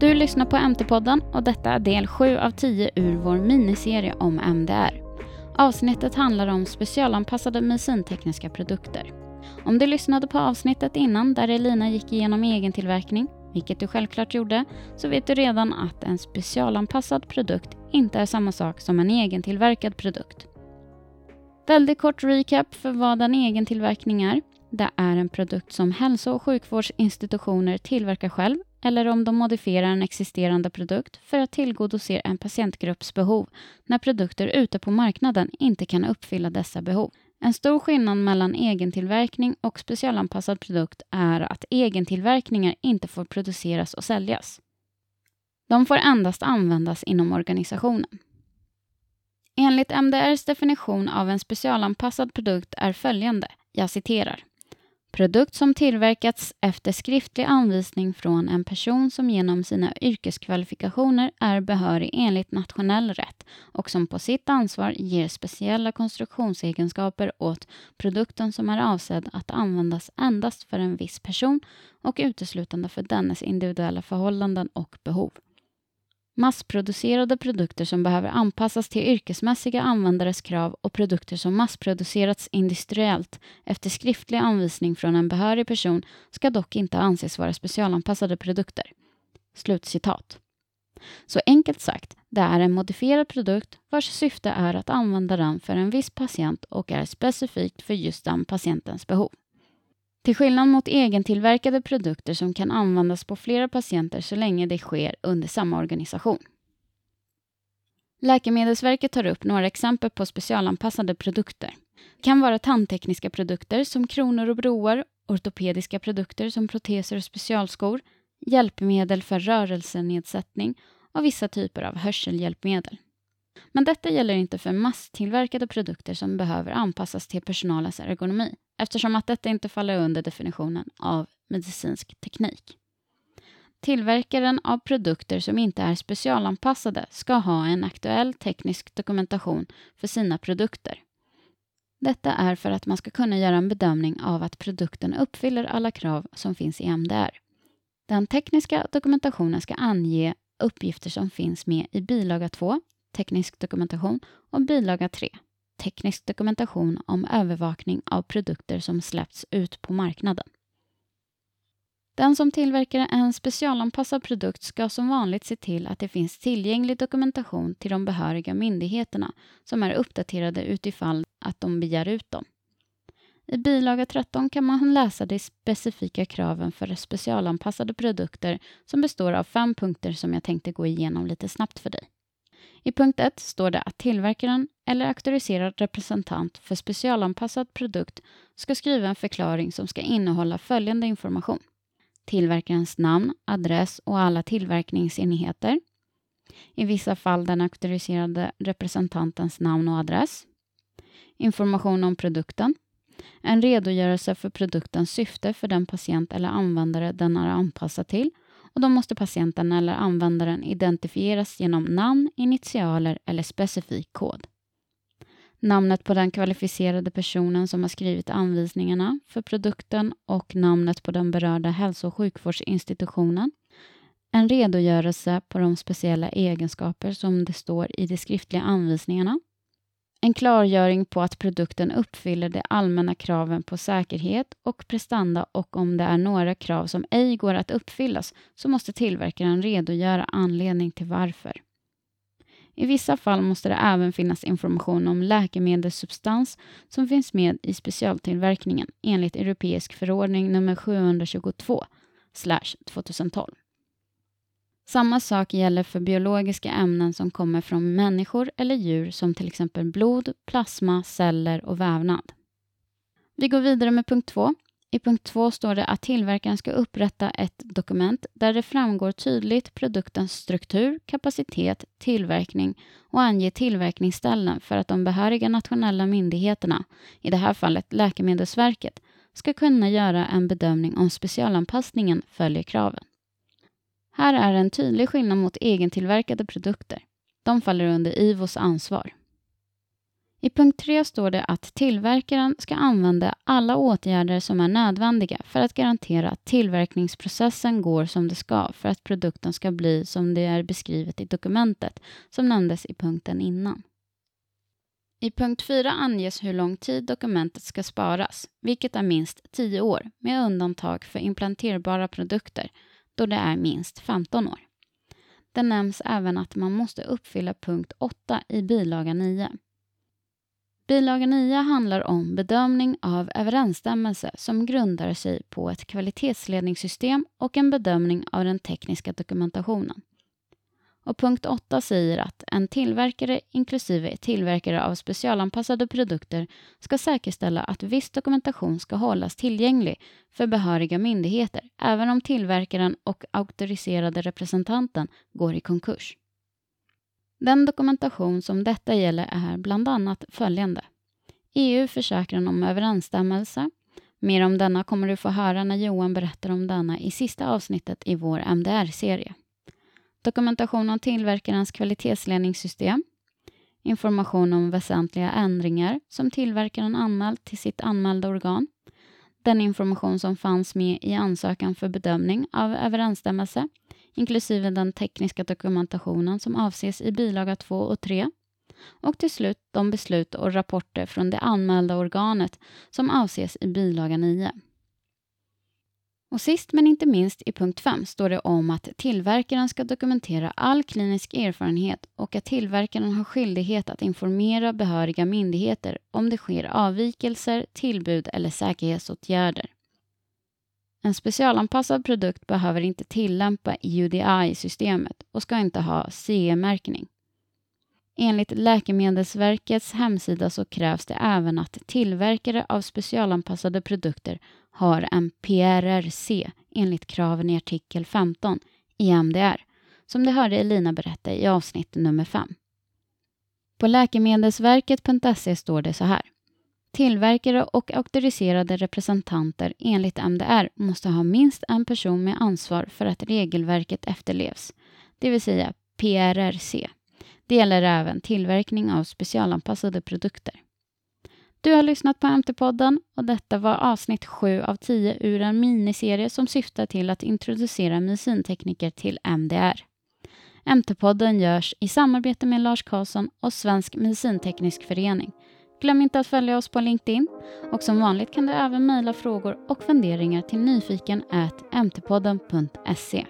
Du lyssnar på MT-podden och detta är del 7 av 10 ur vår miniserie om MDR. Avsnittet handlar om specialanpassade medicintekniska produkter. Om du lyssnade på avsnittet innan där Elina gick igenom egentillverkning, vilket du självklart gjorde, så vet du redan att en specialanpassad produkt inte är samma sak som en egentillverkad produkt. Väldigt kort recap för vad en egentillverkning är. Det är en produkt som hälso och sjukvårdsinstitutioner tillverkar själv eller om de modifierar en existerande produkt för att tillgodose en patientgrupps behov när produkter ute på marknaden inte kan uppfylla dessa behov. En stor skillnad mellan egentillverkning och specialanpassad produkt är att egentillverkningar inte får produceras och säljas. De får endast användas inom organisationen. Enligt MDRs definition av en specialanpassad produkt är följande, jag citerar. Produkt som tillverkats efter skriftlig anvisning från en person som genom sina yrkeskvalifikationer är behörig enligt nationell rätt och som på sitt ansvar ger speciella konstruktionsegenskaper åt produkten som är avsedd att användas endast för en viss person och uteslutande för dennes individuella förhållanden och behov. Massproducerade produkter som behöver anpassas till yrkesmässiga användares krav och produkter som massproducerats industriellt efter skriftlig anvisning från en behörig person ska dock inte anses vara specialanpassade produkter. Slutcitat. Så enkelt sagt, det är en modifierad produkt vars syfte är att använda den för en viss patient och är specifikt för just den patientens behov. Till skillnad mot egentillverkade produkter som kan användas på flera patienter så länge det sker under samma organisation. Läkemedelsverket tar upp några exempel på specialanpassade produkter. Det kan vara tandtekniska produkter som kronor och broar, ortopediska produkter som proteser och specialskor, hjälpmedel för rörelsenedsättning och vissa typer av hörselhjälpmedel. Men detta gäller inte för masstillverkade produkter som behöver anpassas till personalens ergonomi, eftersom att detta inte faller under definitionen av medicinsk teknik. Tillverkaren av produkter som inte är specialanpassade ska ha en aktuell teknisk dokumentation för sina produkter. Detta är för att man ska kunna göra en bedömning av att produkten uppfyller alla krav som finns i MDR. Den tekniska dokumentationen ska ange uppgifter som finns med i bilaga 2, teknisk dokumentation, och bilaga 3, teknisk dokumentation om övervakning av produkter som släppts ut på marknaden. Den som tillverkar en specialanpassad produkt ska som vanligt se till att det finns tillgänglig dokumentation till de behöriga myndigheterna som är uppdaterade utifall att de begär ut dem. I bilaga 13 kan man läsa de specifika kraven för specialanpassade produkter som består av fem punkter som jag tänkte gå igenom lite snabbt för dig. I punkt 1 står det att tillverkaren eller auktoriserad representant för specialanpassad produkt ska skriva en förklaring som ska innehålla följande information. Tillverkarens namn, adress och alla tillverkningsenheter. I vissa fall den auktoriserade representantens namn och adress. Information om produkten. En redogörelse för produktens syfte för den patient eller användare den är anpassad till och då måste patienten eller användaren identifieras genom namn, initialer eller specifik kod. Namnet på den kvalificerade personen som har skrivit anvisningarna för produkten och namnet på den berörda hälso och sjukvårdsinstitutionen. En redogörelse på de speciella egenskaper som det står i de skriftliga anvisningarna en klargöring på att produkten uppfyller de allmänna kraven på säkerhet och prestanda och om det är några krav som ej går att uppfyllas så måste tillverkaren redogöra anledning till varför. I vissa fall måste det även finnas information om läkemedelssubstans som finns med i specialtillverkningen enligt europeisk förordning nummer 722 2012. Samma sak gäller för biologiska ämnen som kommer från människor eller djur som till exempel blod, plasma, celler och vävnad. Vi går vidare med punkt 2. I punkt 2 står det att tillverkaren ska upprätta ett dokument där det framgår tydligt produktens struktur, kapacitet, tillverkning och ange tillverkningsställen för att de behöriga nationella myndigheterna, i det här fallet Läkemedelsverket, ska kunna göra en bedömning om specialanpassningen följer kraven. Här är en tydlig skillnad mot egentillverkade produkter. De faller under IVOs ansvar. I punkt 3 står det att tillverkaren ska använda alla åtgärder som är nödvändiga för att garantera att tillverkningsprocessen går som det ska för att produkten ska bli som det är beskrivet i dokumentet som nämndes i punkten innan. I punkt 4 anges hur lång tid dokumentet ska sparas, vilket är minst 10 år med undantag för implanterbara produkter då det är minst 15 år. Det nämns även att man måste uppfylla punkt 8 i bilaga 9. Bilaga 9 handlar om bedömning av överensstämmelse som grundar sig på ett kvalitetsledningssystem och en bedömning av den tekniska dokumentationen. Och punkt 8 säger att en tillverkare, inklusive tillverkare av specialanpassade produkter, ska säkerställa att viss dokumentation ska hållas tillgänglig för behöriga myndigheter, även om tillverkaren och auktoriserade representanten går i konkurs. Den dokumentation som detta gäller är bland annat följande. EU-försäkran om överensstämmelse. Mer om denna kommer du få höra när Johan berättar om denna i sista avsnittet i vår MDR-serie. Dokumentation om tillverkarens kvalitetsledningssystem. Information om väsentliga ändringar som tillverkaren anmält till sitt anmälda organ. Den information som fanns med i ansökan för bedömning av överensstämmelse inklusive den tekniska dokumentationen som avses i bilaga 2 och 3 och till slut de beslut och rapporter från det anmälda organet som avses i bilaga 9. Och sist men inte minst i punkt 5 står det om att tillverkaren ska dokumentera all klinisk erfarenhet och att tillverkaren har skyldighet att informera behöriga myndigheter om det sker avvikelser, tillbud eller säkerhetsåtgärder. En specialanpassad produkt behöver inte tillämpa UDI-systemet och ska inte ha CE-märkning. Enligt Läkemedelsverkets hemsida så krävs det även att tillverkare av specialanpassade produkter har en PRRC enligt kraven i artikel 15 i MDR, som du hörde Elina berätta i avsnitt nummer 5. På läkemedelsverket.se står det så här. Tillverkare och auktoriserade representanter enligt MDR måste ha minst en person med ansvar för att regelverket efterlevs, det vill säga PRRC. Det gäller även tillverkning av specialanpassade produkter. Du har lyssnat på MT-podden och detta var avsnitt 7 av 10 ur en miniserie som syftar till att introducera medicintekniker till MDR. MT-podden görs i samarbete med Lars Karlsson och Svensk medicinteknisk förening. Glöm inte att följa oss på LinkedIn och som vanligt kan du även mejla frågor och funderingar till nyfiken mtpodden.se.